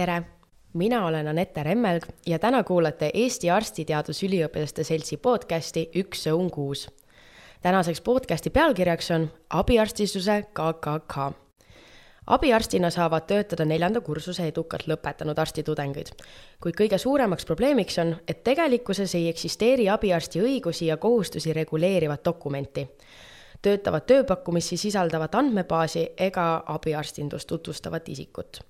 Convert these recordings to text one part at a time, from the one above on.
tere, mina olen Anette Remmelg ja täna kuulate Eesti Arstiteadusüliõpilaste Seltsi podcasti Üks õun kuus. tänaseks podcasti pealkirjaks on abiarstistuse KKK. abiarstina saavad töötada neljanda kursuse edukalt lõpetanud arstitudengid, kuid kõige suuremaks probleemiks on, et tegelikkuses ei eksisteeri abiarsti õigusi ja kohustusi reguleerivat dokumenti töötavat tööpakkumisi sisaldavat andmebaasi ega abiarstindust tutvustavat isikut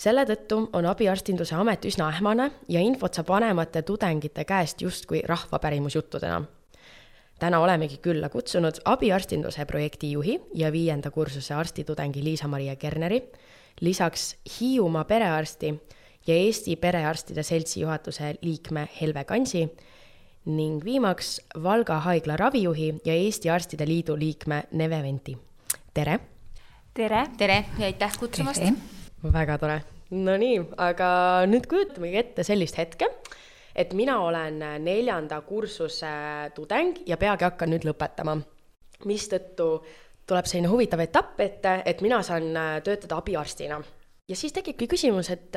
selle tõttu on abiarstinduse amet üsna ähmane ja infot saab vanemate tudengite käest justkui rahvapärimusjuttudena. täna olemegi külla kutsunud abiarstinduse projekti juhi ja viienda kursuse arstitudengi Liisa-Maria Kerneri, lisaks Hiiumaa perearsti ja Eesti Perearstide Seltsi juhatuse liikme Helve Kansi ning viimaks Valga haigla ravijuhi ja Eesti Arstide Liidu liikme Neve Venti. tere! tere! tere ja aitäh kutsumast! Väga tore. Nonii, aga nüüd kujutamegi ette sellist hetke, et mina olen neljanda kursuse tudeng ja peagi hakkan nüüd lõpetama. mistõttu tuleb selline huvitav etapp ette, et mina saan töötada abiarstina. ja siis tekibki küsimus, et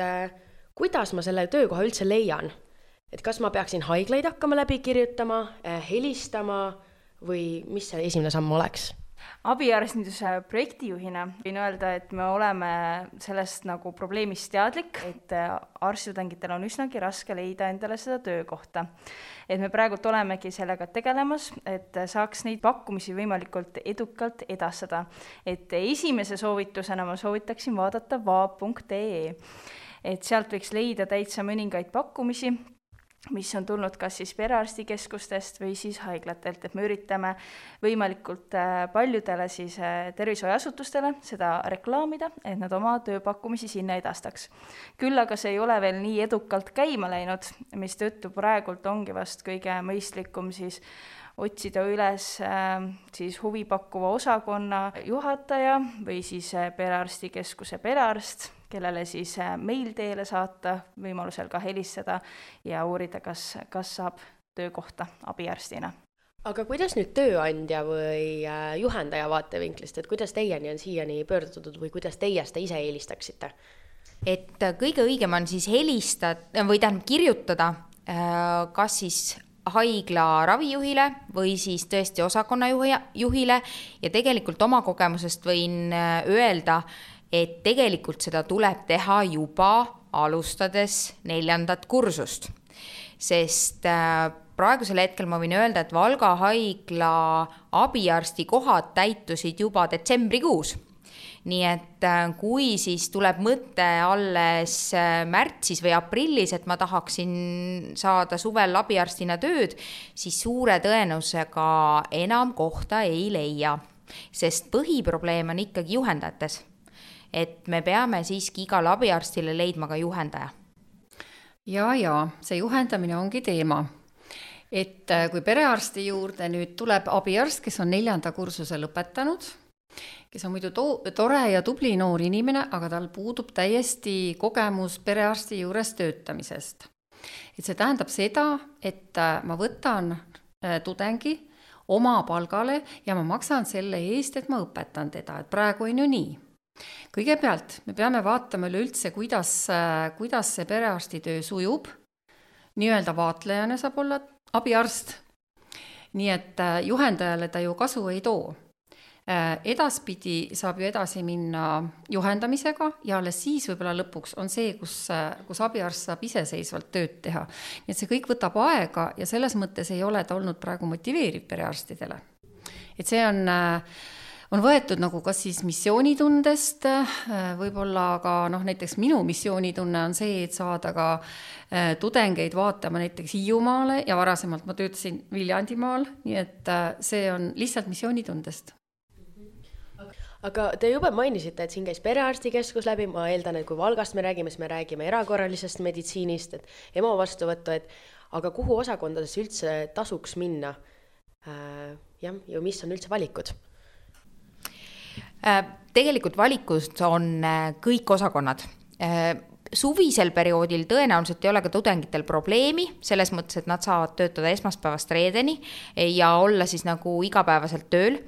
kuidas ma selle töökoha üldse leian. et kas ma peaksin haiglaid hakkama läbi kirjutama, helistama või mis see esimene samm oleks abiarstinduse projektijuhina võin öelda, et me oleme sellest nagu probleemist teadlik, et arstitudengitel on üsnagi raske leida endale seda töökohta. et me praegult olemegi sellega tegelemas, et saaks neid pakkumisi võimalikult edukalt edastada. et esimese soovitusena ma soovitaksin vaadata vaab.ee et sealt võiks leida täitsa mõningaid pakkumisi mis on tulnud kas siis perearstikeskustest või siis haiglatelt, et me üritame võimalikult äh, paljudele siis äh, tervishoiuasutustele seda reklaamida, et nad oma tööpakkumisi sinna edastaks. küll aga see ei ole veel nii edukalt käima läinud, mistõttu praegult ongi vast kõige mõistlikum siis otsida üles äh, siis huvipakkuva osakonna juhataja või siis perearstikeskuse perearst kellele siis äh, meil teele saata, võimalusel ka helistada ja uurida, kas, kas saab töökohta abiarstina aga kuidas nüüd tööandja või äh, juhendaja vaatevinklist, et kuidas teieni on siiani pöördutud või kuidas teie seda ise eelistaksite? et äh, kõige õigem on siis helistada või tähendab kirjutada, kas siis haigla ravijuhile või siis tõesti osakonna juhi, juhile ja tegelikult oma kogemusest võin öelda, et tegelikult seda tuleb teha juba alustades neljandat kursust. sest äh, praegusel hetkel ma võin öelda, et Valga haigla abiarsti kohad täitusid juba detsembrikuus. Nii et äh, kui siis tuleb mõte alles äh, märtsis või aprillis, et ma tahaksin saada suvel abiarstina tööd, siis suure tõenäosusega enam kohta ei leia, sest põhiprobleem on ikkagi juhendajates et me peame siiski igale abiarstile leidma ka juhendaja. ja, ja see juhendamine ongi teema. et äh, kui perearsti juurde nüüd tuleb abiarst, kes on neljanda kursuse lõpetanud, kes on muidu to-, tore ja tubli noor inimene, aga tal puudub täiesti kogemus perearsti juures töötamisest. et see tähendab seda, et äh, ma võtan äh, tudengi oma palgale ja ma maksan selle eest, et ma õpetan teda, et praegu on ju nii kõigepealt me peame vaatama üleüldse, kuidas, kuidas see perearstitöö sujub. nii-öelda vaatlejana saab olla abiarst. nii et äh, juhendajale ta ju kasu ei too. Äh, edaspidi saab ju edasi minna juhendamisega ja alles siis võib-olla lõpuks on see, kus, äh, kus abiarst saab iseseisvalt tööd teha. nii et see kõik võtab aega ja selles mõttes ei ole ta olnud praegu motiveeriv perearstidele. et see on äh, on võetud nagu kas siis missioonitundest, äh, võib-olla ka noh, näiteks minu missioonitunne on see, et saada ka äh, tudengeid vaatama näiteks Hiiumaale ja varasemalt ma töötasin Viljandimaal, nii et äh, see on lihtsalt missioonitundest. Aga te juba mainisite, et siin käis perearstikeskus läbi, ma eeldan, et kui Valgast me räägime, siis me räägime erakorralisest meditsiinist, et EMO vastuvõttu, et aga kuhu osakondadesse üldse tasuks minna? Jah, ja mis on üldse valikud tegelikult valikus on äh, kõik osakonnad. Äh, suvisel perioodil tõenäoliselt ei ole ka tudengitel probleemi, selles mõttes, et nad saavad töötada esmaspäevast reedeni ja olla siis nagu igapäevaselt tööl.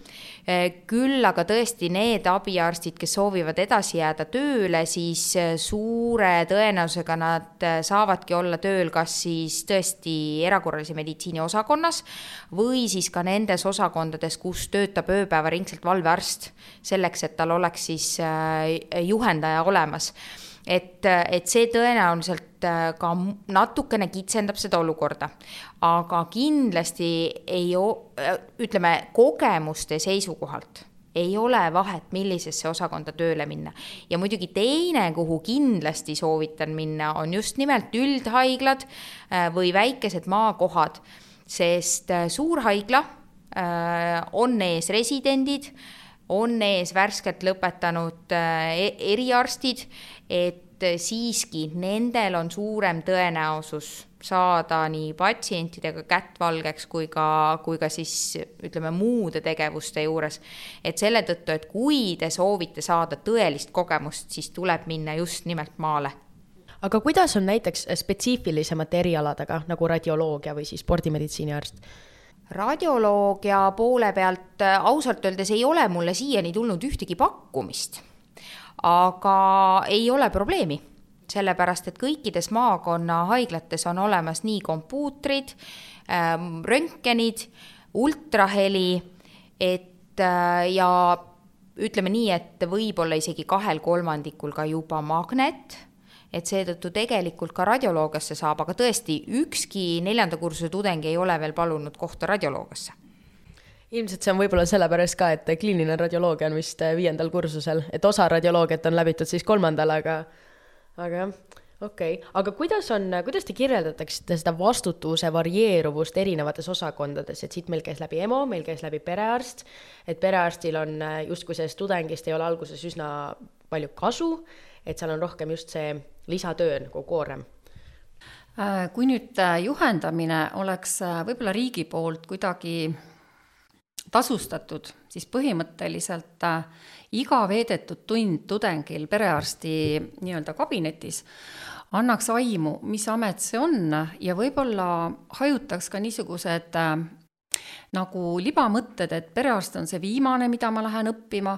küll aga tõesti need abiarstid, kes soovivad edasi jääda tööle, siis suure tõenäosusega nad saavadki olla tööl kas siis tõesti erakorralise meditsiini osakonnas või siis ka nendes osakondades, kus töötab ööpäevaringselt valvearst, selleks et tal oleks siis äh, juhendaja olemas et, et see tõenäoliselt äh, ka natukene kitsendab seda olukorda. aga kindlasti ei, äh, ütleme, kogemuste seisukohalt ei ole vahet, millisesse osakonda tööle minna. ja muidugi teine, kuhu kindlasti soovitan minna, on just nimelt üldhaiglad äh, või väikesed maakohad, sest suurhaigla on ees residendid on ees värskelt lõpetanud e-, eriarstid et siiski nendel on suurem tõenäosus saada nii patsientidega kätt valgeks kui ka, kui ka siis ütleme muude tegevuste juures. et selle tõttu, et kui te soovite saada tõelist kogemust, siis tuleb minna just nimelt maale aga kuidas on näiteks spetsiifilisemate erialadega nagu radioloogia või siis spordimeditsiini arst? Radioloogia poole pealt ausalt öeldes ei ole mulle siiani tulnud ühtegi pakkumist. Aga ei ole probleemi, sellepärast et kõikides maakonna haiglates on olemas nii kompuutrid, ähm, röntgenid, ultraheli, et äh, ja ütleme nii, et võib-olla isegi kahel kolmandikul ka juba magnet et seetõttu tegelikult ka radioloogiasse saab, aga tõesti, ükski neljanda kursuse tudeng ei ole veel palunud kohta radioloogiasse ilmselt see on võib-olla sellepärast ka, et kliiniline radioloogia on vist äh, viiendal kursusel, et osa radioloogiat on läbitud siis kolmandal, aga, aga jah, okei okay., aga kuidas on, kuidas te kirjeldatakse seda vastutuse varieeruvust erinevates osakondades, et siit meil käis läbi EMO, meil käis läbi perearst, et perearstil on äh, justkui sellest tudengist ei ole alguses üsna palju kasu, et seal on rohkem just see lisatöö nagu koorem. Äh, kui nüüd juhendamine oleks võib-olla riigi poolt kuidagi tasustatud, siis põhimõtteliselt äh, iga veedetud tund tudengil perearsti nii-öelda kabinetis annaks aimu, mis amet see on ja võib-olla hajutaks ka niisugused äh, nagu libamõtted, et perearst on see viimane, mida ma lähen õppima,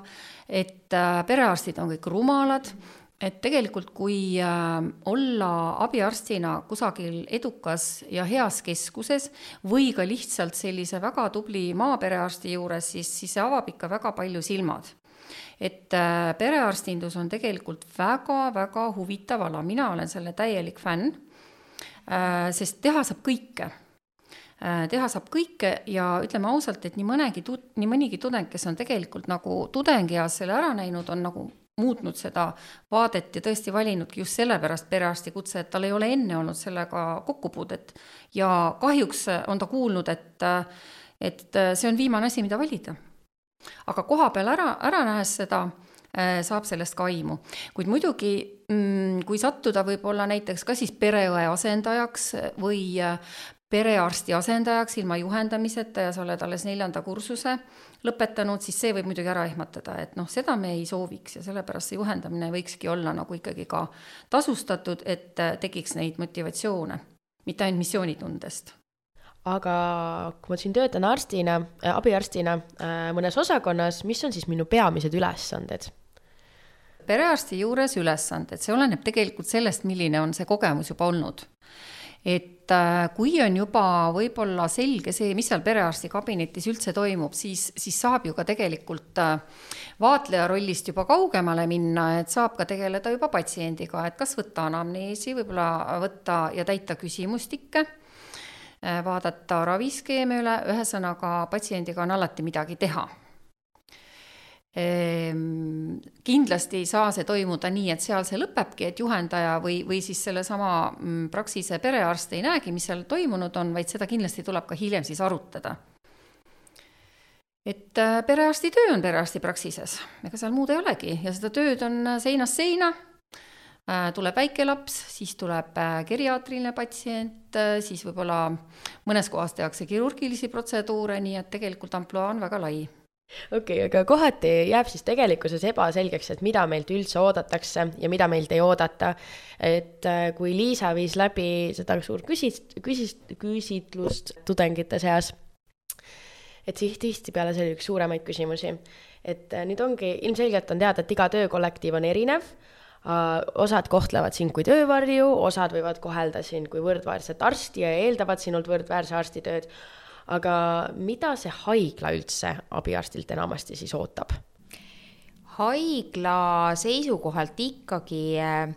et äh, perearstid on kõik rumalad et tegelikult, kui äh, olla abiarstina kusagil edukas ja heas keskuses või ka lihtsalt sellise väga tubli maaperearsti juures, siis, siis see avab ikka väga palju silmad. et äh, perearstindus on tegelikult väga-väga huvitav ala, mina olen selle täielik fänn, äh, sest teha saab kõike teha saab kõike ja ütleme ausalt, et nii mõnegi, nii mõnigi tudeng, kes on tegelikult nagu tudengieas selle ära näinud, on nagu muutnud seda vaadet ja tõesti valinudki just sellepärast perearsti kutse, et tal ei ole enne olnud sellega kokkupuudet. ja kahjuks on ta kuulnud, et, et see on viimane asi, mida valida. aga koha peal ära, ära nähes seda, saab sellest ka aimu. kuid muidugi, mm, kui sattuda võib-olla näiteks ka siis pereõe asendajaks või perearsti asendajaks ilma juhendamiseta ja sa oled alles neljanda kursuse lõpetanud, siis see võib muidugi ära ehmatada, et noh, seda me ei sooviks ja sellepärast see juhendamine võikski olla nagu ikkagi ka tasustatud, et tekiks neid motivatsioone, mitte ainult missioonitundest aga kui ma siin töötan arstina äh,, abiarstina äh, mõnes osakonnas, mis on siis minu peamised ülesanded? perearsti juures ülesanded, see oleneb tegelikult sellest, milline on see kogemus juba olnud et äh, kui on juba võib-olla selge see, mis seal perearsti kabinetis üldse toimub, siis, siis saab ju ka tegelikult äh, vaatleja rollist juba kaugemale minna, et saab ka tegeleda juba patsiendiga, et kas võtta anamneesi, võib-olla võtta ja täita küsimustikke, äh, vaadata raviskeeme üle, ühesõnaga patsiendiga on alati midagi teha kindlasti ei saa see toimuda nii, et seal see lõpebki, et juhendaja või, või siis sellesama mm, Praxise perearst ei näegi, mis seal toimunud on, vaid seda kindlasti tuleb ka hiljem siis arutada. et äh, perearsti töö on perearsti Praxises, ega seal muud ei olegi. Ja seda tööd on äh, seinast seina, äh, tuleb väike laps, siis tuleb geriaatriline patsient, siis võib-olla mõnes kohas tehakse kirurgilisi protseduure, nii et tegelikult ampluaa on väga lai okei okay,, aga kohati jääb siis tegelikkuses ebaselgeks, et mida meilt üldse oodatakse ja mida meilt ei oodata. et äh, kui Liisa viis läbi seda suurt küsis-, küsis-, küsitlust tudengite seas, et siis tihtipeale see oli üks suuremaid küsimusi. et äh, nüüd ongi, ilmselgelt on teada, et iga töökollektiiv on erinev uh,, osad kohtlevad sind kui töövarju, osad võivad kohelda sind kui võrdväärset arsti ja eeldavad sinult võrdväärse arstitööd aga mida see haigla üldse abiarstilt enamasti siis ootab? haigla seisukohalt ikkagi äh,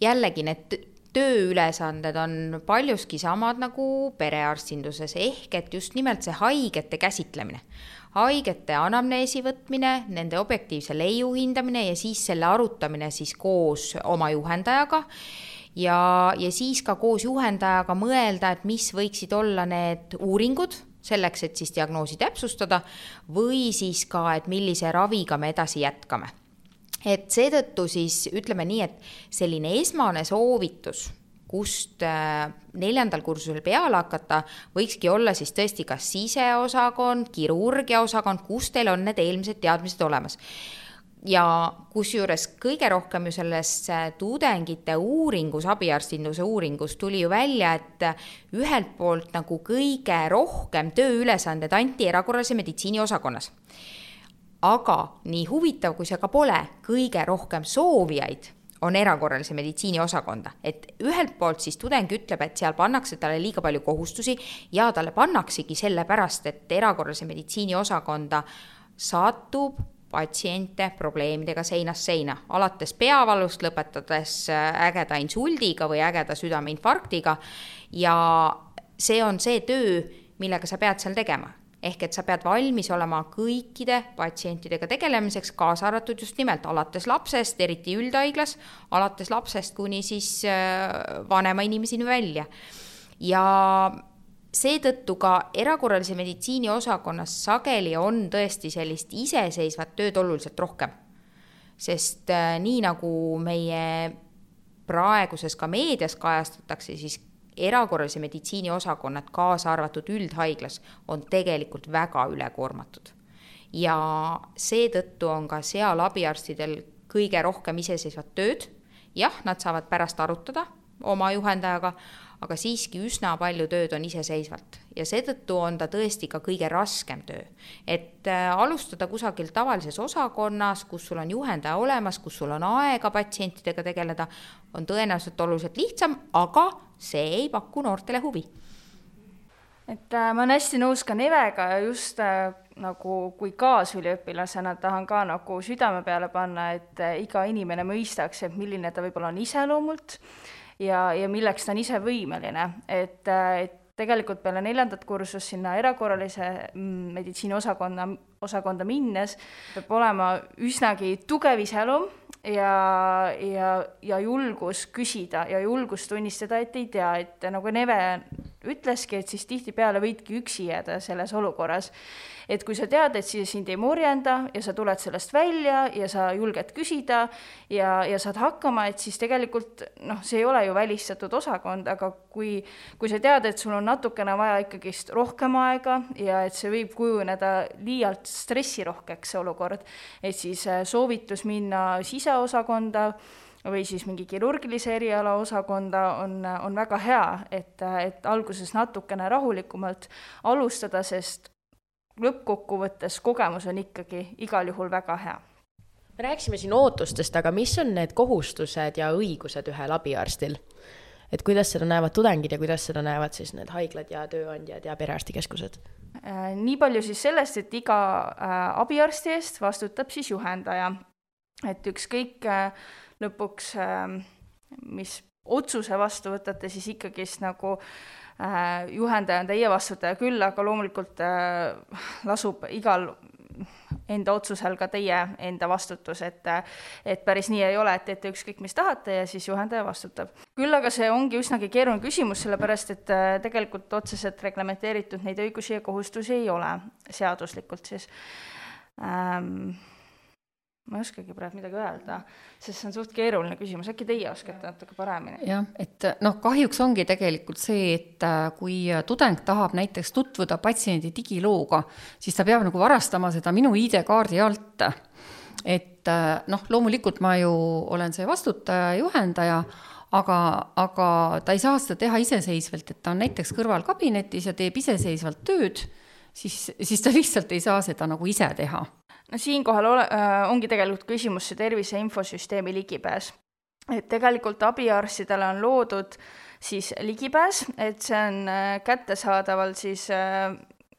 jällegi need tööülesanded on paljuski samad nagu perearstinduses, ehk et just nimelt see haigete käsitlemine. haigete anamneesi võtmine, nende objektiivse leiu hindamine ja siis selle arutamine siis koos oma juhendajaga ja, ja siis ka koos juhendajaga mõelda, et mis võiksid olla need uuringud selleks, et siis diagnoosi täpsustada või siis ka, et millise raviga me edasi jätkame. et seetõttu siis ütleme nii, et selline esmane soovitus kust äh, neljandal kursusel peale hakata, võikski olla siis tõesti kas siseosakond, kirurgiaosakond, kus teil on need eelmised teadmised olemas ja kusjuures kõige rohkem ju selles tudengite uuringus, abiarstinduse uuringus tuli ju välja, et ühelt poolt nagu kõige rohkem tööülesanded anti erakorralise meditsiini osakonnas. aga nii huvitav, kui see ka pole, kõige rohkem soovijaid on erakorralise meditsiini osakonda, et ühelt poolt siis tudeng ütleb, et seal pannakse talle liiga palju kohustusi ja talle pannaksegi sellepärast, et erakorralise meditsiini osakonda satub patsiente probleemidega seinast seina, alates peavalust, lõpetades äh, ägeda insuldiga või ägeda südameinfarktiga. ja see on see töö, millega sa pead seal tegema ehk et sa pead valmis olema kõikide patsientidega tegelemiseks, kaasa arvatud just nimelt alates lapsest, eriti üldhaiglas, alates lapsest kuni siis äh, vanema inimeseni välja. ja seetõttu ka erakorralise meditsiini osakonnas sageli on tõesti sellist iseseisvat tööd oluliselt rohkem. sest äh, nii nagu meie praeguses ka meedias kajastatakse, siis erakorralise meditsiini osakonnad, kaasa arvatud üldhaiglas, on tegelikult väga ülekoormatud. ja seetõttu on ka seal abiarstidel kõige rohkem iseseisvat tööd, jah, nad saavad pärast arutada oma juhendajaga, aga siiski üsna palju tööd on iseseisvalt. Ja seetõttu on ta tõesti ka kõige raskem töö. et äh, alustada kusagilt tavalises osakonnas, kus sul on juhendaja olemas, kus sul on aega patsientidega tegeleda, on tõenäoliselt oluliselt lihtsam, aga see ei paku noortele huvi. Et äh, ma olen hästi nõus ka Nevega ja just äh, nagu kui kaasüliõpilasena tahan ka nagu südame peale panna, et äh, iga inimene mõistaks, et milline ta võib-olla on iseloomult ja, ja milleks ta on ise võimeline, et, et tegelikult peale neljandat kursust sinna erakorralise mm, meditsiini osakonna, osakonda minnes peab olema üsnagi tugev iseloom ja, ja, ja julgus küsida ja julgus tunnistada, et ei tea, et nagu Neve ütleski, et siis tihtipeale võidki üksi jääda selles olukorras. Et kui sa tead, et siis sind ei murjenda ja sa tuled sellest välja ja sa julged küsida ja, ja saad hakkama, et siis tegelikult noh, see ei ole ju välistatud osakond, aga kui, kui sa tead, et sul on natukene vaja ikkagist rohkem aega ja et see võib kujuneda liialt stressirohkeks, see olukord, et siis äh, soovitus minna siseosakonda või siis mingi kirurgilise eriala osakonda on, on väga hea, et, et alguses natukene rahulikumalt alustada, sest lõppkokkuvõttes kogemus on ikkagi igal juhul väga hea. me rääkisime siin ootustest, aga mis on need kohustused ja õigused ühel abiarstil? et kuidas seda näevad tudengid ja kuidas seda näevad siis need haiglad ja tööandjad ja perearstikeskused? Äh, nii palju siis sellest, et iga äh, abiarsti eest vastutab siis juhendaja. et ükskõik äh, lõpuks, mis otsuse vastu võtate, siis ikkagist nagu Äh, juhendaja on teie vastutaja küll, aga loomulikult äh, lasub igal enda otsusel ka teie enda vastutus, et et päris nii ei ole, et teete ükskõik, mis tahate ja siis juhendaja vastutab. küll aga see ongi üsnagi keeruline küsimus, sellepärast et äh, tegelikult otseselt reglementeeritud neid õigusi ja kohustusi ei ole seaduslikult siis ähm, ma ei oskagi praegu midagi öelda, sest see on suht keeruline küsimus, äkki teie oskate natuke paremini? jah, et noh, kahjuks ongi tegelikult see, et äh, kui tudeng tahab näiteks tutvuda patsiendi digilooga, siis ta peab nagu varastama seda minu ID-kaardi alt. et äh, noh, loomulikult ma ju olen see vastutaja, juhendaja, aga, aga ta ei saa seda teha iseseisvalt, et ta on näiteks kõrvalkabinetis ja teeb iseseisvalt tööd, siis, siis ta lihtsalt ei saa seda nagu ise teha no siinkohal ole, äh, ongi tegelikult küsimus see tervise infosüsteemi ligipääs. et tegelikult abiarstidele on loodud siis ligipääs, et see on äh, kättesaadaval siis äh,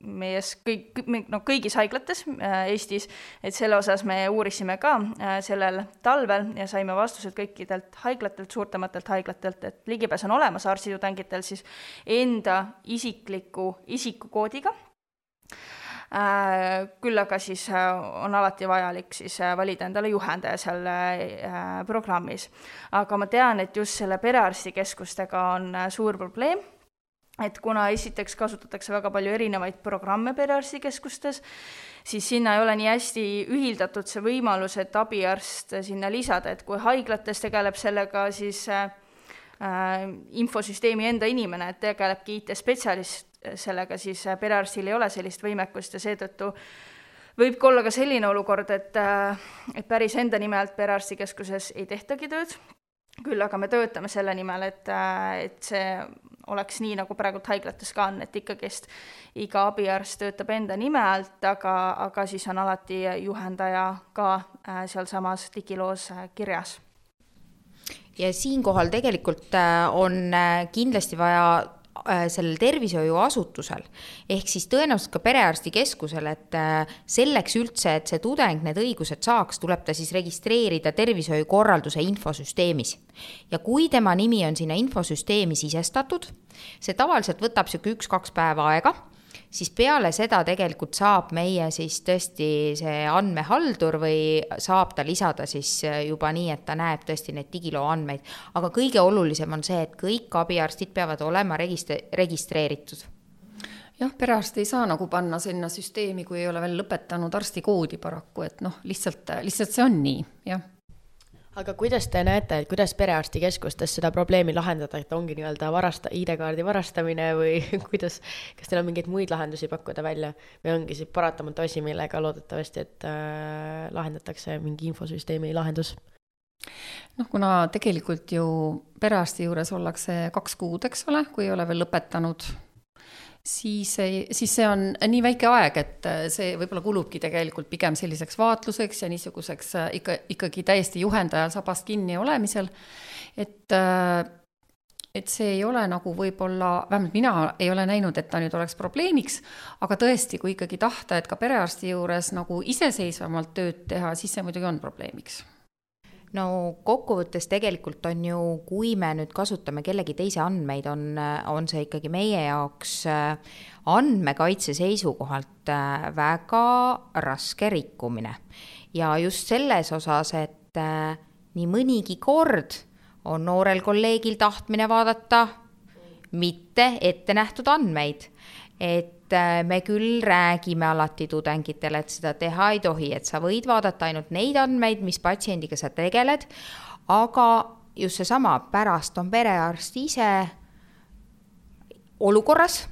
meie kõik, no kõigis haiglates äh, Eestis, et selle osas me uurisime ka äh, sellel talvel ja saime vastused kõikidelt haiglatelt, suurtematelt haiglatelt, et ligipääs on olemas arstitudengitel siis enda isikliku isikukoodiga küll aga siis äh, on alati vajalik siis äh, valida endale juhendaja seal programmis. aga ma tean, et just selle perearstikeskustega on suur probleem, et kuna esiteks kasutatakse väga palju erinevaid programme perearstikeskustes, siis sinna ei ole nii hästi ühildatud see võimalus, et abiarst sinna lisada, et kui haiglates tegeleb sellega siis äh, infosüsteemi enda inimene, et tegelebki IT-spetsialist, sellega siis äh, perearstil ei ole sellist võimekust ja seetõttu võib ka olla ka selline olukord, et, äh, et päris enda nime alt perearstikeskuses ei tehtagi tööd, küll aga me töötame selle nimel, et, äh, et see oleks nii, nagu praegult haiglates ka on, et ikkagist iga abiarst töötab enda nime alt, aga, aga siis on alati juhendaja ka sealsamas digiloos kirjas. Ja siinkohal tegelikult on kindlasti vaja sellel tervishoiuasutusel ehk siis tõenäoliselt ka perearstikeskusel, et äh, selleks üldse, et see tudeng need õigused saaks, tuleb ta siis registreerida tervishoiukorralduse infosüsteemis. ja kui tema nimi on sinna infosüsteemi sisestatud, see tavaliselt võtab niisugune üks-kaks päeva aega siis peale seda tegelikult saab meie siis tõesti see andmehaldur või saab ta lisada siis juba nii, et ta näeb tõesti neid digiloo andmeid. aga kõige olulisem on see, et kõik abiarstid peavad olema registri-, registreeritud jah, perearst ei saa nagu panna sinna süsteemi, kui ei ole veel lõpetanud arstikoodi paraku, et noh, lihtsalt, lihtsalt see on nii, jah aga kuidas te näete, et kuidas perearstikeskustes seda probleemi lahendada, et ongi nii-öelda varasta-, ID-kaardi varastamine või kuidas, kas teil on mingeid muid lahendusi pakkuda välja või ongi see paratamatu asi, millega loodetavasti, et äh, lahendatakse mingi infosüsteemi lahendus? noh, kuna tegelikult ju perearsti juures ollakse kaks kuud, eks ole, kui ei ole veel lõpetanud siis ei, siis see on nii väike aeg, et äh, see võib-olla kulubki tegelikult pigem selliseks vaatluseks ja niisuguseks äh, ikka, ikkagi täiesti juhendajal sabast kinni olemisel. et, äh, et see ei ole nagu võib-olla, vähemalt mina ei ole näinud, et ta nüüd oleks probleemiks, aga tõesti, kui ikkagi tahta, et ka perearsti juures nagu iseseisvamalt tööd teha, siis see muidugi on probleemiks no kokkuvõttes tegelikult on ju, kui me nüüd kasutame kellegi teise andmeid, on, on see ikkagi meie jaoks äh, andmekaitse seisukohalt äh, väga raske rikkumine. ja just selles osas, et äh, nii mõnigi kord on noorel kolleegil tahtmine vaadata mitte ettenähtud andmeid, et äh, me küll räägime alati tudengitele, et seda teha ei tohi, et sa võid vaadata ainult neid andmeid, mis patsiendiga sa tegeled, aga just seesama, pärast on perearst ise olukorras,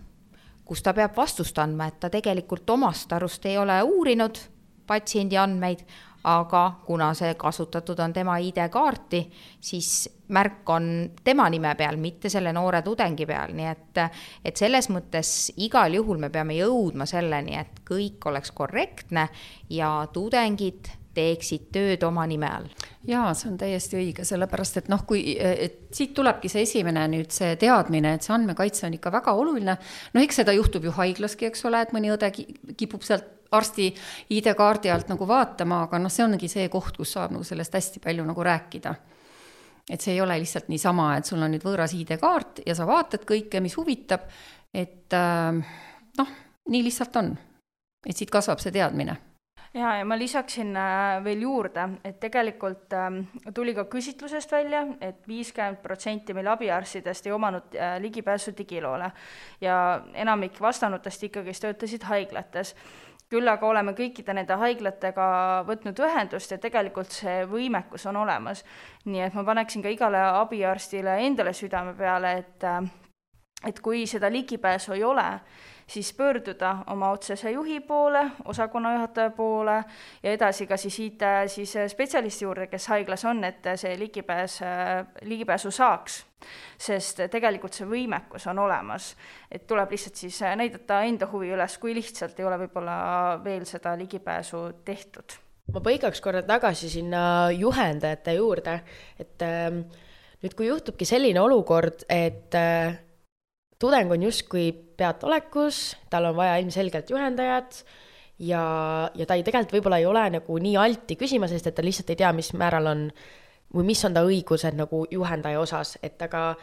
kus ta peab vastust andma, et ta tegelikult omast arust ei ole uurinud patsiendi andmeid, aga kuna see kasutatud on tema ID-kaarti, siis märk on tema nime peal, mitte selle noore tudengi peal, nii et, et selles mõttes igal juhul me peame jõudma selleni, et kõik oleks korrektne ja tudengid teeksid tööd oma nime all. jaa, see on täiesti õige, sellepärast et noh, kui, et siit tulebki see esimene nüüd see teadmine, et see andmekaitse on ikka väga oluline. no eks seda juhtub ju haiglaski, eks ole, et mõni õde kipub sealt arsti ID-kaardi alt nagu vaatama, aga noh, see ongi see koht, kus saab nagu sellest hästi palju nagu rääkida. et see ei ole lihtsalt niisama, et sul on nüüd võõras ID-kaart ja sa vaatad kõike, mis huvitab, et äh, noh, nii lihtsalt on. et siit kasvab see teadmine ja, ja ma lisaksin äh, veel juurde, et tegelikult ähm, tuli ka küsitlusest välja et, et viiskümmend protsenti meil abiarstidest ei omanud äh, ligipääsu digiloole ja enamik vastanutest ikkagist töötasid haiglates küll aga oleme kõikide nende haiglatega võtnud ühendust ja tegelikult see võimekus on olemas. nii et ma paneksin ka igale abiarstile endale südame peale, et et kui seda ligipääsu ei ole, siis pöörduda oma otsese juhi poole, osakonnajuhataja poole ja edasi ka siis IT siis spetsialisti juurde, kes haiglas on, et see ligipääs, ligipääsu saaks. sest tegelikult see võimekus on olemas, et tuleb lihtsalt siis näidata enda huvi üles, kui lihtsalt ei ole võib-olla veel seda ligipääsu tehtud. ma põigaks korra tagasi sinna juhendajate juurde, et äh, nüüd, kui juhtubki selline olukord, et äh, tudeng on justkui peataolekus, tal on vaja ilmselgelt juhendajat ja, ja ta ei, tegelikult võib-olla ei ole nagu nii alti küsima, sest et ta lihtsalt ei tea, mis määral on või mis on ta õigused nagu juhendaja osas, et aga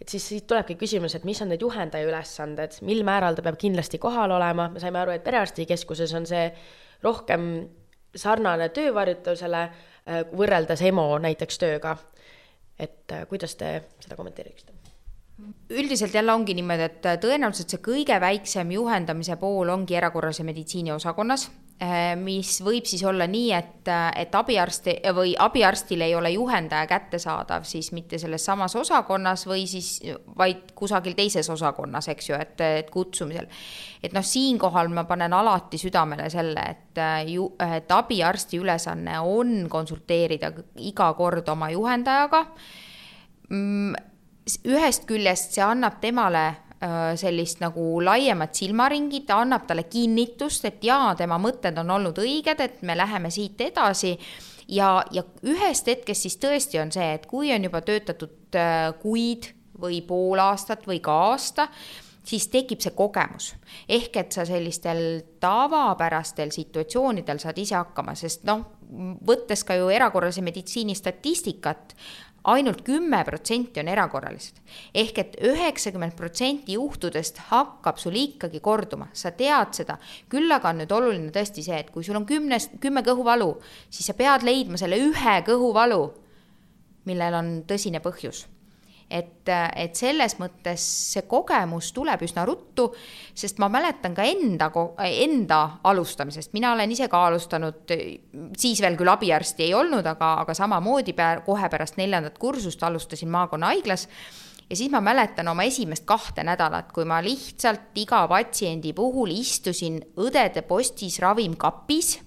et siis siit tulebki küsimus, et mis on need juhendaja ülesanded, mil määral ta peab kindlasti kohal olema, me saime aru, et perearstikeskuses on see rohkem sarnane töövarjutusele äh, võrreldes EMO näiteks tööga. et äh, kuidas te seda kommenteeriksite? Üldiselt jälle ongi niimoodi, et tõenäoliselt see kõige väiksem juhendamise pool ongi erakorralise meditsiini osakonnas, eh, mis võib siis olla nii, et, et abiarsti või abiarstil ei ole juhendaja kättesaadav siis mitte selles samas osakonnas või siis vaid kusagil teises osakonnas, eks ju, et, et kutsumisel. et noh, siinkohal ma panen alati südamele selle, et ju, et abiarsti ülesanne on konsulteerida iga kord oma juhendajaga mm, ühest küljest see annab temale äh, sellist nagu laiemat silmaringi, ta annab talle kinnitust, et jaa, tema mõtted on olnud õiged, et me läheme siit edasi. ja, ja ühest hetkest siis tõesti on see, et kui on juba töötatud äh, kuid või pool aastat või ka aasta, siis tekib see kogemus. ehk et sa sellistel tavapärastel situatsioonidel saad ise hakkama, sest noh, võttes ka ju erakorralise meditsiini statistikat, ainult kümme protsenti on erakorralised. ehk et üheksakümmend protsenti juhtudest hakkab sul ikkagi korduma, sa tead seda. küll aga on nüüd oluline tõesti see, et kui sul on kümnes, kümme kõhuvalu, siis sa pead leidma selle ühe kõhuvalu, millel on tõsine põhjus et, et selles mõttes see kogemus tuleb üsna ruttu, sest ma mäletan ka enda, enda alustamisest, mina olen ise ka alustanud, siis veel küll abiarsti ei olnud, aga, aga samamoodi pär, kohe pärast neljandat kursust alustasin maakonnahaiglas. Ja siis ma mäletan oma esimest kahte nädalat, kui ma lihtsalt iga patsiendi puhul istusin õdede postis ravimkapis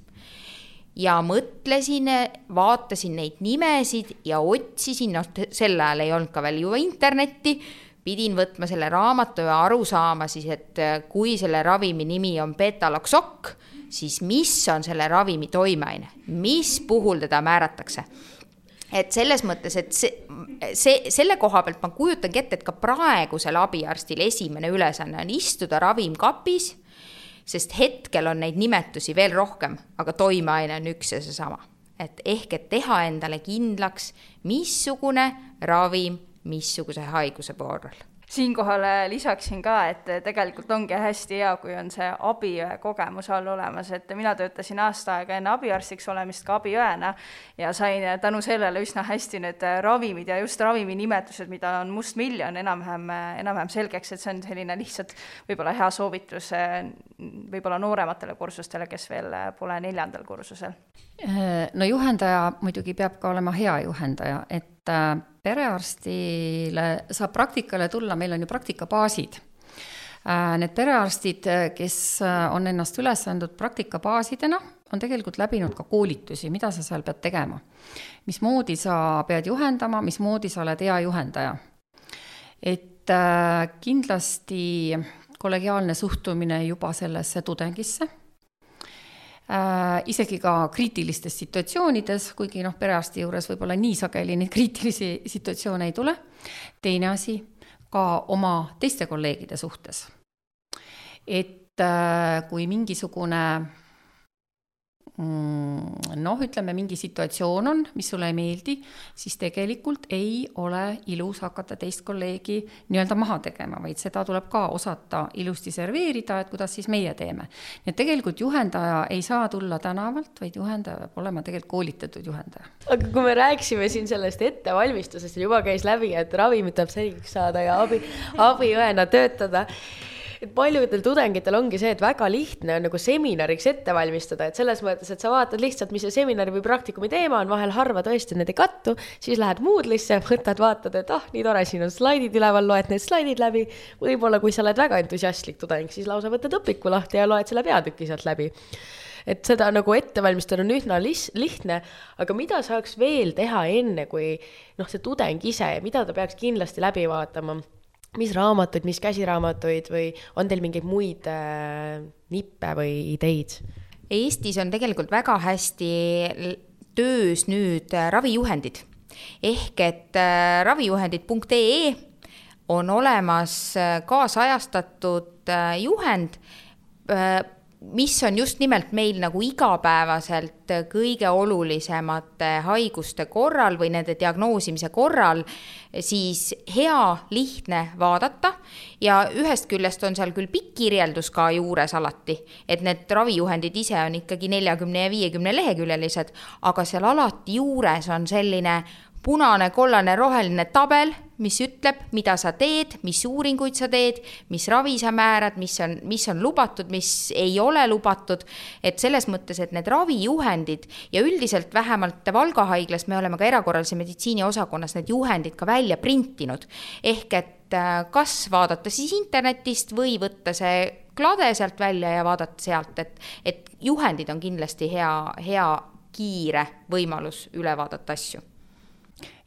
ja mõtlesin, vaatasin neid nimesid ja otsisin, noh, sel ajal ei olnud ka veel ju internetti, pidin võtma selle raamatu ja aru saama siis, et äh, kui selle ravimi nimi on betaloksokk, siis mis on selle ravimi toimeaine, mis puhul teda määratakse? Et selles mõttes, et see, see, selle koha pealt ma kujutangi ette, et ka praegusel abiarstil esimene ülesanne on istuda ravimkapis sest hetkel on neid nimetusi veel rohkem, aga toimeaine on üks ja seesama. et ehk, et teha endale kindlaks, missugune ravim missuguse haiguse korral siinkohal lisaksin ka, et tegelikult ongi hästi hea, kui on see abiõe kogemus all olemas, et mina töötasin aasta aega enne abiarstiks olemist ka abiõena ja sain tänu sellele üsna hästi need ravimid ja just ravimi nimetused, mida on mustmiljon, enam-vähem, enam-vähem selgeks, et see on selline lihtsalt võib-olla hea soovitus võib-olla noorematele kursustele, kes veel pole neljandal kursusel. no juhendaja muidugi peab ka olema hea juhendaja, et äh, perearstile saab praktikale tulla, meil on ju praktikabaasid. Äh, need perearstid, kes äh, on ennast üles andnud praktikabaasidena, on tegelikult läbinud ka koolitusi, mida sa seal pead tegema. mismoodi sa pead juhendama, mismoodi sa oled hea juhendaja. et äh, kindlasti kollegiaalne suhtumine juba sellesse tudengisse äh,, isegi ka kriitilistes situatsioonides, kuigi noh, perearsti juures võib-olla nii sageli neid kriitilisi situatsioone ei tule. teine asi, ka oma teiste kolleegide suhtes. et äh, kui mingisugune noh, ütleme mingi situatsioon on, mis sulle ei meeldi, siis tegelikult ei ole ilus hakata teist kolleegi nii-öelda maha tegema, vaid seda tuleb ka osata ilusti serveerida, et kuidas siis meie teeme. nii et tegelikult juhendaja ei saa tulla tänavalt, vaid juhendaja peab olema tegelikult koolitatud juhendaja. aga kui me rääkisime siin sellest ettevalmistusest, juba käis läbi, et ravimid tuleb selgeks saada ja abi, abiõena töötada et paljudel tudengitel ongi see, et väga lihtne on nagu seminariks ette valmistada, et selles mõttes, et sa vaatad lihtsalt, mis see seminari või praktikumi teema on, vahel harva tõesti need ei kattu, siis lähed Moodle'isse, võtad, vaatad, et ah, nii tore, siin on slaidid üleval, loed need slaidid läbi. võib-olla, kui sa oled väga entusiastlik tudeng, siis lausa võtad õpiku lahti ja loed selle peatüki sealt läbi et seda nagu ette valmistada on üsna lihtne, aga mida saaks veel teha enne, kui noh, see tudeng ise, mida ta peaks kindlasti läbi vaatama mis raamatuid, mis käsiraamatuid või on teil mingeid muid äh, nippe või ideid? Eestis on tegelikult väga hästi töös nüüd äh, ravijuhendid ehk et äh, ravijuhendid.ee on olemas äh, kaasajastatud äh, juhend äh, mis on just nimelt meil nagu igapäevaselt kõige olulisemate haiguste korral või nende diagnoosimise korral, siis hea, lihtne vaadata ja ühest küljest on seal küll pikk kirjeldus ka juures alati, et need ravijuhendid ise on ikkagi neljakümne ja viiekümne leheküljelised, aga seal alati juures on selline punane, kollane, roheline tabel, mis ütleb, mida sa teed, mis uuringuid sa teed, mis ravi sa määrad, mis on, mis on lubatud, mis ei ole lubatud. et selles mõttes, et need ravijuhendid ja üldiselt vähemalt Valga haiglas me oleme ka erakorralise meditsiini osakonnas need juhendid ka välja printinud. ehk et äh, kas vaadata siis internetist või võtta see klade sealt välja ja vaadata sealt, et, et juhendid on kindlasti hea, hea kiire võimalus üle vaadata asju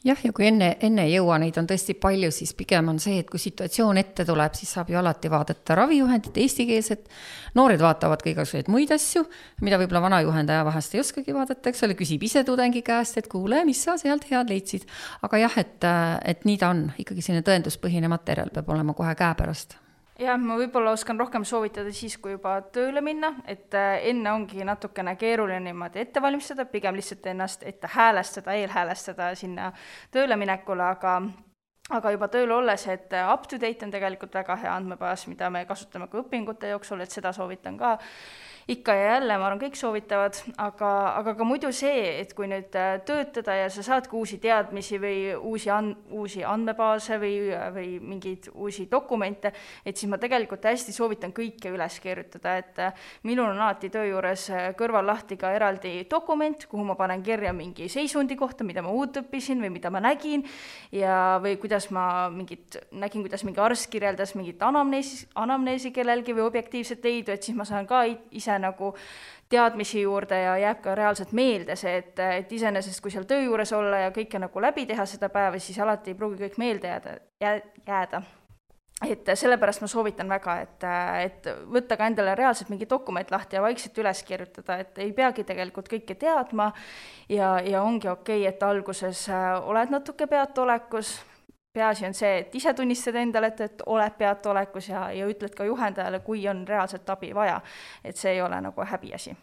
jah, ja kui enne, enne ei jõua, neid on tõesti palju, siis pigem on see, et kui situatsioon ette tuleb, siis saab ju alati vaadata ravijuhendit, eestikeelset. noored vaatavad ka igasuguseid muid asju, mida võib-olla vana juhendaja vahest ei oskagi vaadata, eks ole, küsib ise tudengi käest, et kuule, mis sa sealt head leidsid. aga jah, et, et nii ta on, ikkagi selline tõenduspõhine materjal peab olema kohe käepärast jah, ma võib-olla oskan rohkem soovitada siis, kui juba tööle minna, et äh, enne ongi natukene keeruline niimoodi ette valmistada, pigem lihtsalt ennast ette häälestada, eelhäälestada sinna tööle minekule, aga aga juba tööl olles, et äh, up to date on tegelikult väga hea andmebaas, mida me kasutame ka õpingute jooksul, et seda soovitan ka ikka ja jälle, ma arvan, kõik soovitavad, aga, aga ka muidu see, et kui nüüd äh, töötada ja sa saadki uusi teadmisi või uusi an-, uusi andmebaase või, või mingeid uusi dokumente, et siis ma tegelikult hästi soovitan kõike üles kirjutada, et äh, minul on alati töö juures äh, kõrval lahti ka eraldi dokument, kuhu ma panen kirja mingi seisundi kohta, mida ma uut õppisin või mida ma nägin ja, või kuidas ma mingit, nägin, kuidas mingi arst kirjeldas mingit anamneesi, anamneesi kellelgi või objektiivset leidu, et siis ma saan ka ise nagu teadmisi juurde ja jääb ka reaalselt meelde see, et, et iseenesest, kui seal töö juures olla ja kõike nagu läbi teha seda päeva, siis alati ei pruugi kõik meelde jääda, jääda. Et sellepärast ma soovitan väga, et, et võtta ka endale reaalselt mingi dokument lahti ja vaikselt üles kirjutada, et ei peagi tegelikult kõike teadma ja, ja ongi okei okay,, et alguses oled natuke peataolekus peaasi on see, et ise tunnistad endale, et, et oled peataolekus ja, ja ütled ka juhendajale, kui on reaalselt abi vaja. et see ei ole nagu häbiasi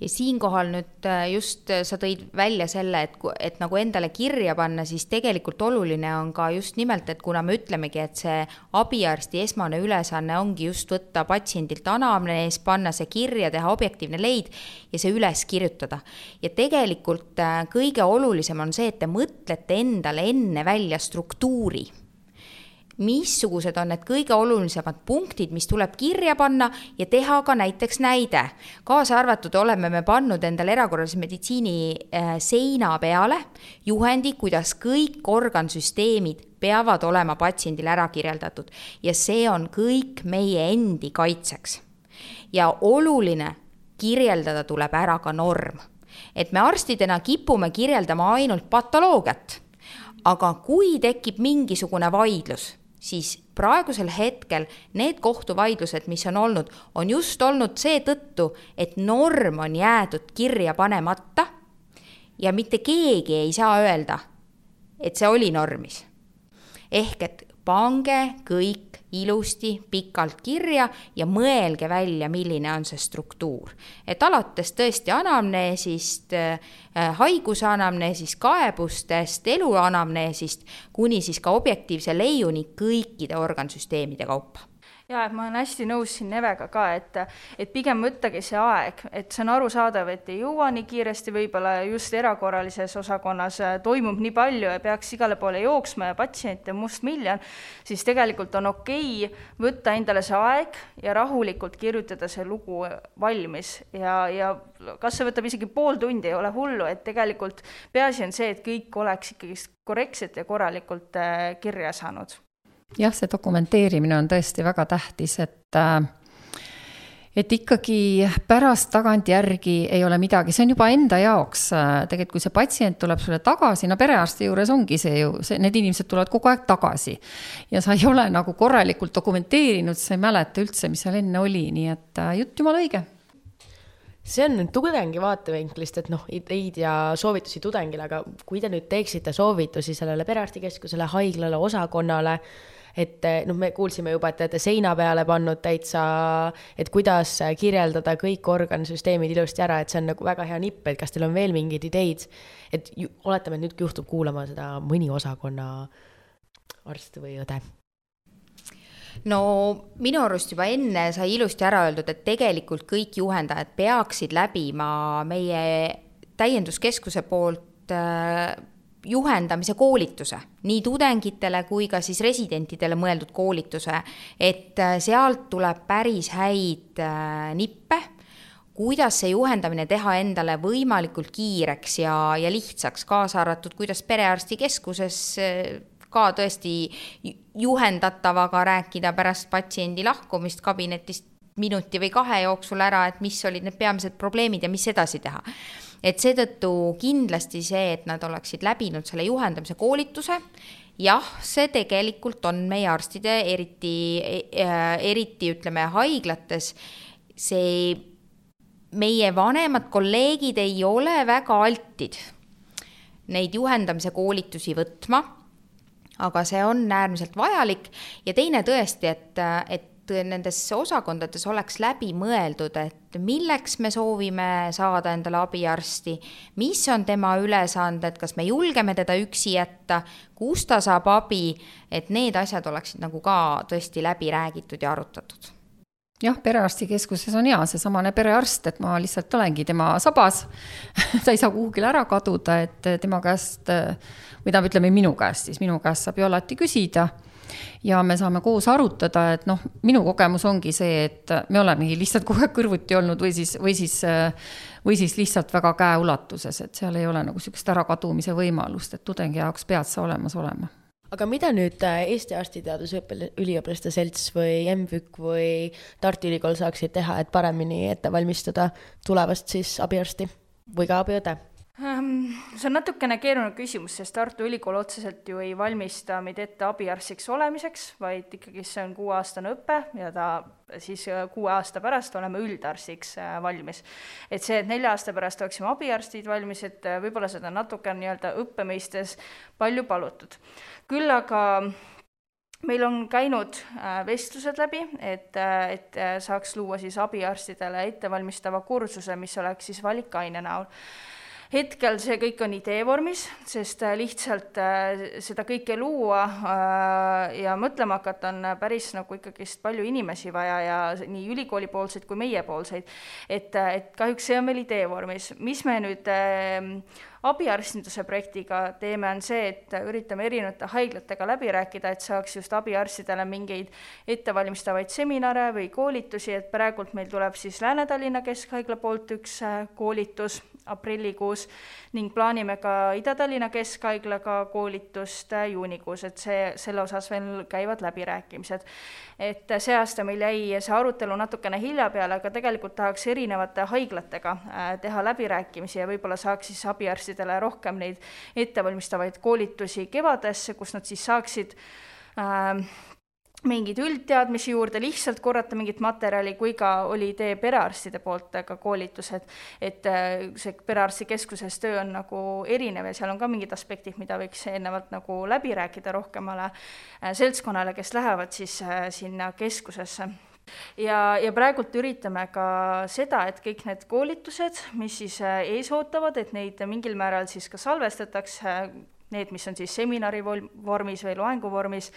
ja siinkohal nüüd äh, just äh, sa tõid välja selle, et, et nagu endale kirja panna, siis tegelikult oluline on ka just nimelt, et kuna me ütlemegi, et see abiarsti esmane ülesanne ongi just võtta patsiendilt anamnees, panna see kirja, teha objektiivne leid ja see üles kirjutada. ja tegelikult äh, kõige olulisem on see, et te mõtlete endale enne välja struktuuri missugused on need kõige olulisemad punktid, mis tuleb kirja panna ja teha ka näiteks näide. kaasa arvatud oleme me pannud endale erakorralise meditsiini äh, seina peale juhendi, kuidas kõik organsüsteemid peavad olema patsiendile ära kirjeldatud ja see on kõik meie endi kaitseks. ja oluline, kirjeldada tuleb ära ka norm. et me arstidena kipume kirjeldama ainult patoloogiat aga kui tekib mingisugune vaidlus siis praegusel hetkel need kohtuvaidlused, mis on olnud, on just olnud seetõttu, et norm on jäetud kirja panemata ja mitte keegi ei saa öelda, et see oli normis. ehk et pange kõik ilusti pikalt kirja ja mõelge välja, milline on see struktuur. et alates tõesti anamneesist äh,, haiguse anamneesist, kaebustest, elu anamneesist kuni siis ka objektiivse leiuni kõikide organsüsteemide kaupa jaa, et ma olen hästi nõus siin Nevega ka, et et pigem võttagi see aeg, et see on arusaadav, et ei jõua nii kiiresti, võib-olla just erakorralises osakonnas äh, toimub nii palju ja peaks igale poole jooksma ja patsiente mustmiljon, siis tegelikult on okei okay võtta endale see aeg ja rahulikult kirjutada see lugu valmis. Ja, ja kas see võtab isegi pool tundi, ei ole hullu, et tegelikult peaasi on see, et kõik oleks ikkagi korrektselt ja korralikult äh, kirja saanud jah, see dokumenteerimine on tõesti väga tähtis, et äh, et ikkagi pärast tagantjärgi ei ole midagi, see on juba enda jaoks, äh, tegelikult kui see patsient tuleb sulle tagasi, no perearsti juures ongi see ju, see, need inimesed tulevad kogu aeg tagasi. ja sa ei ole nagu korralikult dokumenteerinud, sa ei mäleta üldse, mis seal enne oli, nii et äh, jutt jumala õige see on nüüd tudengi vaatevinklist, et noh, ideid ja soovitusi tudengile, aga kui te nüüd teeksite soovitusi sellele perearstikeskusele, haiglale, osakonnale, et eh, noh, me kuulsime juba, et te olete seina peale pannud täitsa, et kuidas kirjeldada kõik organsüsteemid ilusti ära, et see on nagu väga hea nipp, et kas teil on veel mingeid ideid, et ju, oletame, et nüüd juhtub kuulama seda mõni osakonna arst või õde. No minu arust juba enne sai ilusti ära öeldud, et tegelikult kõik juhendajad peaksid läbima meie täienduskeskuse poolt äh, juhendamise koolituse, nii tudengitele kui ka siis residentidele mõeldud koolituse, et äh, sealt tuleb päris häid äh, nippe, kuidas see juhendamine teha endale võimalikult kiireks ja, ja lihtsaks, kaasa arvatud, kuidas perearstikeskuses äh, ka tõesti juhendatavaga rääkida pärast patsiendi lahkumist kabinetist minuti või kahe jooksul ära, et mis olid need peamised probleemid ja mis edasi teha et seetõttu kindlasti see, et nad oleksid läbinud selle juhendamise koolituse, jah, see tegelikult on meie arstide, eriti, äh, eriti ütleme haiglates, see meie vanemad kolleegid ei ole väga altid neid juhendamise koolitusi võtma, aga see on äärmiselt vajalik. Ja teine tõesti, et, et nendes osakondades oleks läbi mõeldud, et milleks me soovime saada endale abiarsti, mis on tema ülesanded, kas me julgeme teda üksi jätta, kus ta saab abi, et need asjad oleksid nagu ka tõesti läbi räägitud ja arutatud. Jah, perearstikeskuses on hea seesamane perearst, et ma lihtsalt olengi tema sabas. Ta ei saa kuhugile ära kaduda, et tema käest või tähendab, ütleme minu käest siis, minu käest saab ju alati küsida ja me saame koos arutada, et noh, minu kogemus ongi see, et me olemegi lihtsalt kogu aeg kõrvuti olnud või siis, või siis, või siis lihtsalt väga käeulatuses, et seal ei ole nagu niisugust ärakadumise võimalust, et tudengi jaoks pead sa olemas olema aga mida nüüd äh, Eesti Arstiteaduse Üliõpilaste Selts või MVÜK või Tartu Ülikool saaksid teha, et paremini ette valmistada tulevast siis abiarsti või ka abiõde? Ehm, see on natukene keeruline küsimus, sest Tartu Ülikool otseselt ju ei valmista meid ette abiarstiks olemiseks, vaid ikkagi see on kuueaastane õpe ja ta siis äh, kuue aasta pärast oleme üldarstiks äh, valmis. et see, et nelja aasta pärast oleksime abiarstid valmis, et äh, võib-olla seda natuke nii-öelda õppe mõistes palju palutud. küll aga meil on käinud vestlused läbi, et, et saaks luua siis abiarstidele ettevalmistava kursuse, mis oleks siis valikaine näol hetkel see kõik on idee vormis, sest äh, lihtsalt äh, seda kõike luua äh, ja mõtlema hakata on päris nagu ikkagist palju inimesi vaja ja nii ülikooli poolseid kui meiepoolseid. et, et kahjuks see on veel idee vormis. mis me nüüd abiarstinduse projektiga teeme, on see, et üritame erinevate haiglatega läbi rääkida, et saaks just abiarstidele mingeid ettevalmistavaid seminare või koolitusi, et praegult meil tuleb siis Lääne-Tallinna Keskhaigla poolt üks koolitus aprillikuus ning plaanime ka Ida-Tallinna Keskhaiglaga koolitust juunikuus, et see, selle osas veel käivad läbirääkimised. et see aasta meil jäi see arutelu natukene hilja peale, aga tegelikult tahaks erinevate haiglatega äh, teha läbirääkimisi ja võib-olla saaks siis abiarstidele rohkem neid ettevalmistavaid koolitusi kevadesse, kus nad siis saaksid äh, mingeid üldteadmisi juurde, lihtsalt korrata mingit materjali, kui ka oli idee perearstide poolt ka koolitused, et äh, see perearstikeskuses töö on nagu erinev ja seal on ka mingid aspektid, mida võiks eelnevalt nagu läbi rääkida rohkemale äh, seltskonnale, kes lähevad siis äh, sinna keskusesse ja, ja praegult üritame ka seda, et kõik need koolitused, mis siis ees ootavad, et neid mingil määral siis ka salvestatakse, need, mis on siis seminari vormis või loengu vormis,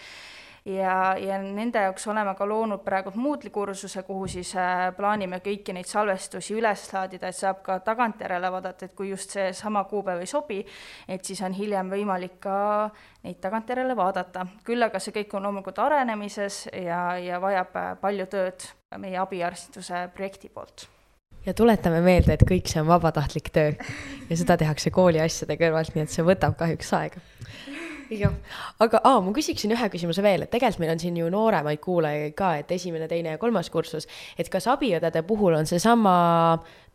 ja, ja nende jaoks oleme ka loonud praegu Moodle'i kursuse, kuhu siis äh, plaanime kõiki neid salvestusi üles laadida, et saab ka tagantjärele vaadata, et kui just seesama kuupäev ei sobi, et siis on hiljem võimalik ka neid tagantjärele vaadata. küll aga see kõik on loomulikult arenemises ja, ja vajab äh, palju tööd meie abiarstinduse projekti poolt. Ja tuletame meelde, et kõik see on vabatahtlik töö. Ja seda tehakse kooli asjade kõrvalt, nii et see võtab kahjuks aega jah, aga aa, ma küsiksin ühe küsimuse veel, et tegelikult meil on siin ju nooremaid kuulajaid ka, et esimene, teine ja kolmas kursus, et kas abiõdede puhul on seesama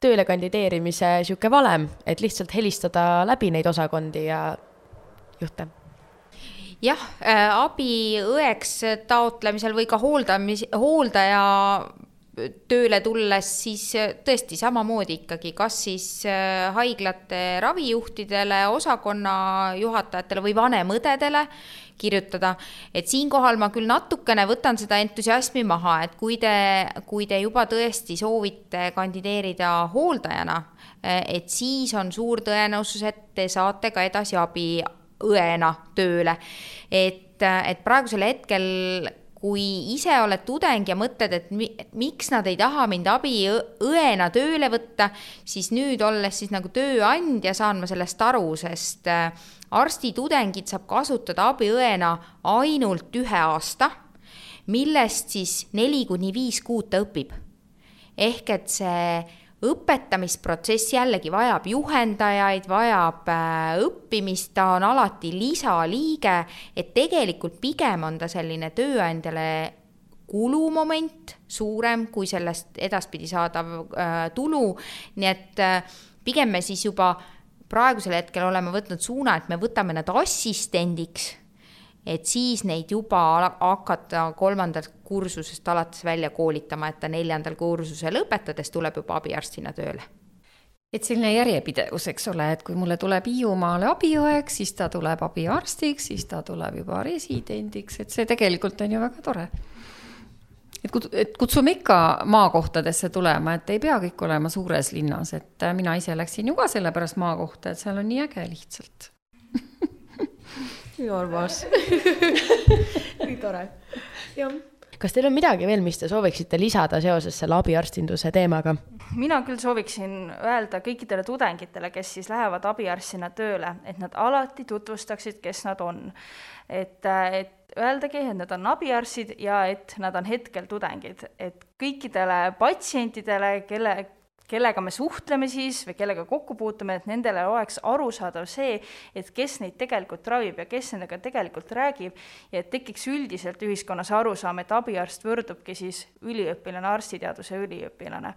tööle kandideerimise niisugune valem, et lihtsalt helistada läbi neid osakondi ja juhte? jah äh,, abiõeks taotlemisel või ka hooldamis, hooldaja tööle tulles siis äh, tõesti samamoodi ikkagi, kas siis äh, haiglate ravijuhtidele, osakonna juhatajatele või vanemõdedele kirjutada, et siinkohal ma küll natukene võtan seda entusiasmi maha, et kui te, kui te juba tõesti soovite kandideerida hooldajana, äh, et siis on suur tõenäosus, et te saate ka edasi abiõena tööle. et, et praegusel hetkel kui ise oled tudeng ja mõtled, et mi, miks nad ei taha mind abiõena tööle võtta, siis nüüd olles siis nagu tööandja, saan ma sellest aru, sest äh, arstitudengit saab kasutada abiõena ainult ühe aasta, millest siis neli kuni viis kuud ta õpib. ehk et see õpetamisprotsess jällegi vajab juhendajaid, vajab äh, õppimist, ta on alati lisaliige, et tegelikult pigem on ta selline tööandjale kulumoment suurem kui sellest edaspidi saadav äh, tulu, nii et äh, pigem me siis juba praegusel hetkel oleme võtnud suuna, et me võtame nad assistendiks et siis neid juba hakata kolmandalt kursusest alates välja koolitama, et ta neljandal kursusel lõpetades tuleb juba abiarstina tööle et selline järjepidevus, eks ole, et kui mulle tuleb Hiiumaale abiõeks, siis ta tuleb abiarstiks, siis ta tuleb juba residendiks, et see tegelikult on ju väga tore. et kut-, et kutsume ikka maakohtadesse tulema, et ei pea kõik olema suures linnas, et mina ise läksin ju ka sellepärast maakohta, et seal on nii äge lihtsalt nii armas nii tore. jah. kas teil on midagi veel, mis te sooviksite lisada seoses selle abiarstinduse teemaga? mina küll sooviksin öelda kõikidele tudengitele, kes siis lähevad abiarstina tööle, et nad alati tutvustaksid, kes nad on. et, et öeldagi, et nad on abiarstid ja et nad on hetkel tudengid, et kõikidele patsientidele, kelle, kellega me suhtleme siis või kellega kokku puutume, et nendele oleks arusaadav see, et kes neid tegelikult ravib ja kes nendega tegelikult räägib. Ja et tekiks üldiselt ühiskonnas arusaam, et abiarst võrdubki siis üliõpilane, arstiteaduse üliõpilane.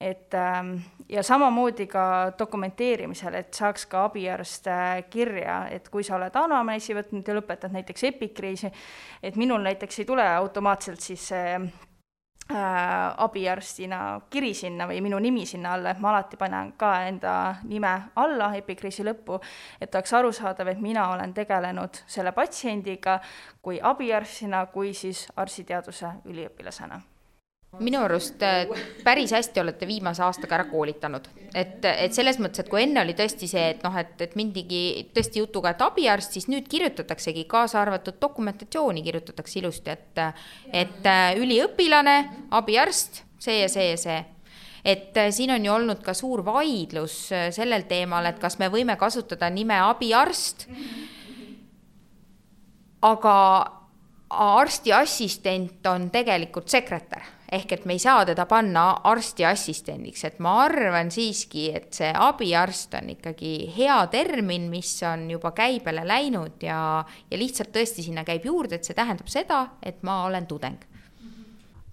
Et ähm, ja samamoodi ka dokumenteerimisel, et saaks ka abiarst äh, kirja, et kui sa oled anamneesi võtnud ja lõpetad näiteks epikriisi, et minul näiteks ei tule automaatselt siis see äh, abiarstina kiri sinna või minu nimi sinna alla, et ma alati panen ka enda nime alla epikriisi lõppu, et oleks arusaadav, et mina olen tegelenud selle patsiendiga kui abiarstina, kui siis arstiteaduse üliõpilasena minu arust äh, päris hästi olete viimase aastaga ära koolitanud, et, et selles mõttes, et kui enne oli tõesti see, et noh, et, et mindigi tõesti jutuga, et abiarst, siis nüüd kirjutataksegi kaasa arvatud dokumentatsiooni kirjutatakse ilusti, et, et äh, üliõpilane, abiarst, see ja see ja see. Et äh, siin on ju olnud ka suur vaidlus sellel teemal, et kas me võime kasutada nime abiarst, aga arsti assistent on tegelikult sekretär ehk et me ei saa teda panna arsti assistendiks, et ma arvan siiski, et see abiarst on ikkagi hea termin, mis on juba käibele läinud ja, ja lihtsalt tõesti sinna käib juurde, et see tähendab seda, et ma olen tudeng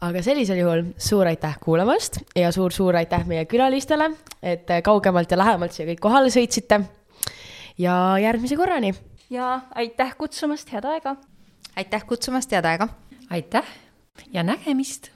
aga sellisel juhul suur aitäh kuulamast ja suur-suur aitäh meie külalistele, et kaugemalt ja lähemalt siia kõik kohale sõitsite. ja järgmise korrani. ja aitäh kutsumast, head aega. aitäh kutsumast, head aega. aitäh ja nägemist